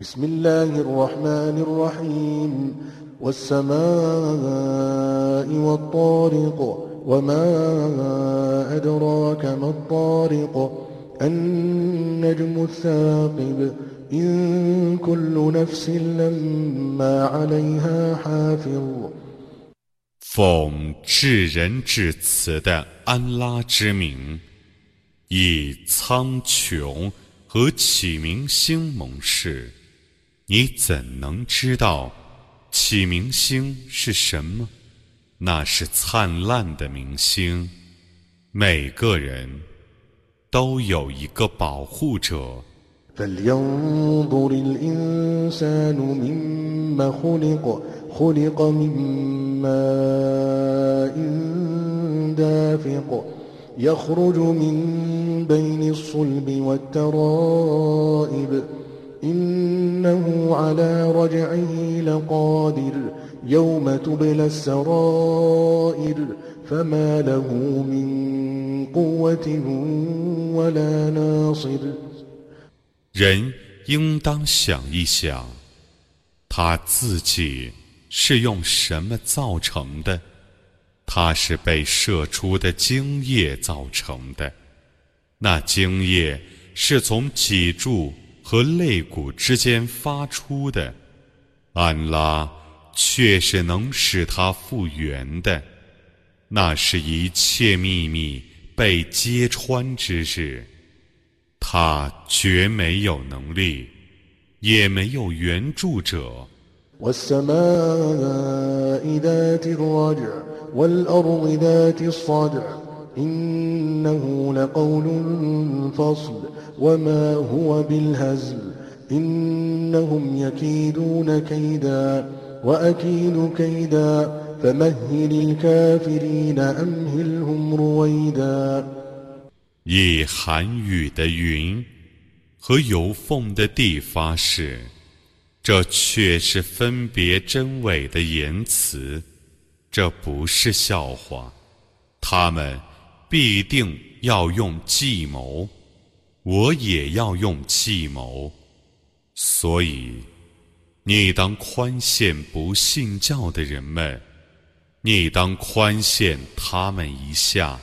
بسم الله الرحمن الرحيم والسماء والطارق وما أدراك ما الطارق النجم الثاقب إن كل نفس لما عليها حافظ 奉至仁至慈的安拉之名，以苍穹和启明星盟誓， 你怎能知道启明星是什么？那是灿烂的明星，每个人都有一个保护者。خلق من ماء دافق يخرج من بين الصلب والترائب إنه على رجعه لقادر يوم تبلى السرائر فما له من قوة ولا ناصر 人应当想一想，他自己是用什么造成的？它是被射出的精液造成的。那精液是从脊柱 和肋骨之间发出的。安拉却是能使它复原的。那是一切秘密被揭穿之日。他绝没有能力，也没有援助者。والسماء ذات الرجع والأرض ذات الصدع إنه لقول فصل وما هو بالهزل إنهم يكيدون كيدا وأكيد كيدا فمهل الكافرين أمهلهم رويدا 以寒雨的云和有缝的地发誓。这却是分别真伪的言辞，这不是笑话。他们 必定要用计谋，我也要用计谋。所以，你当宽限不信教的人们，你当宽限他们一下。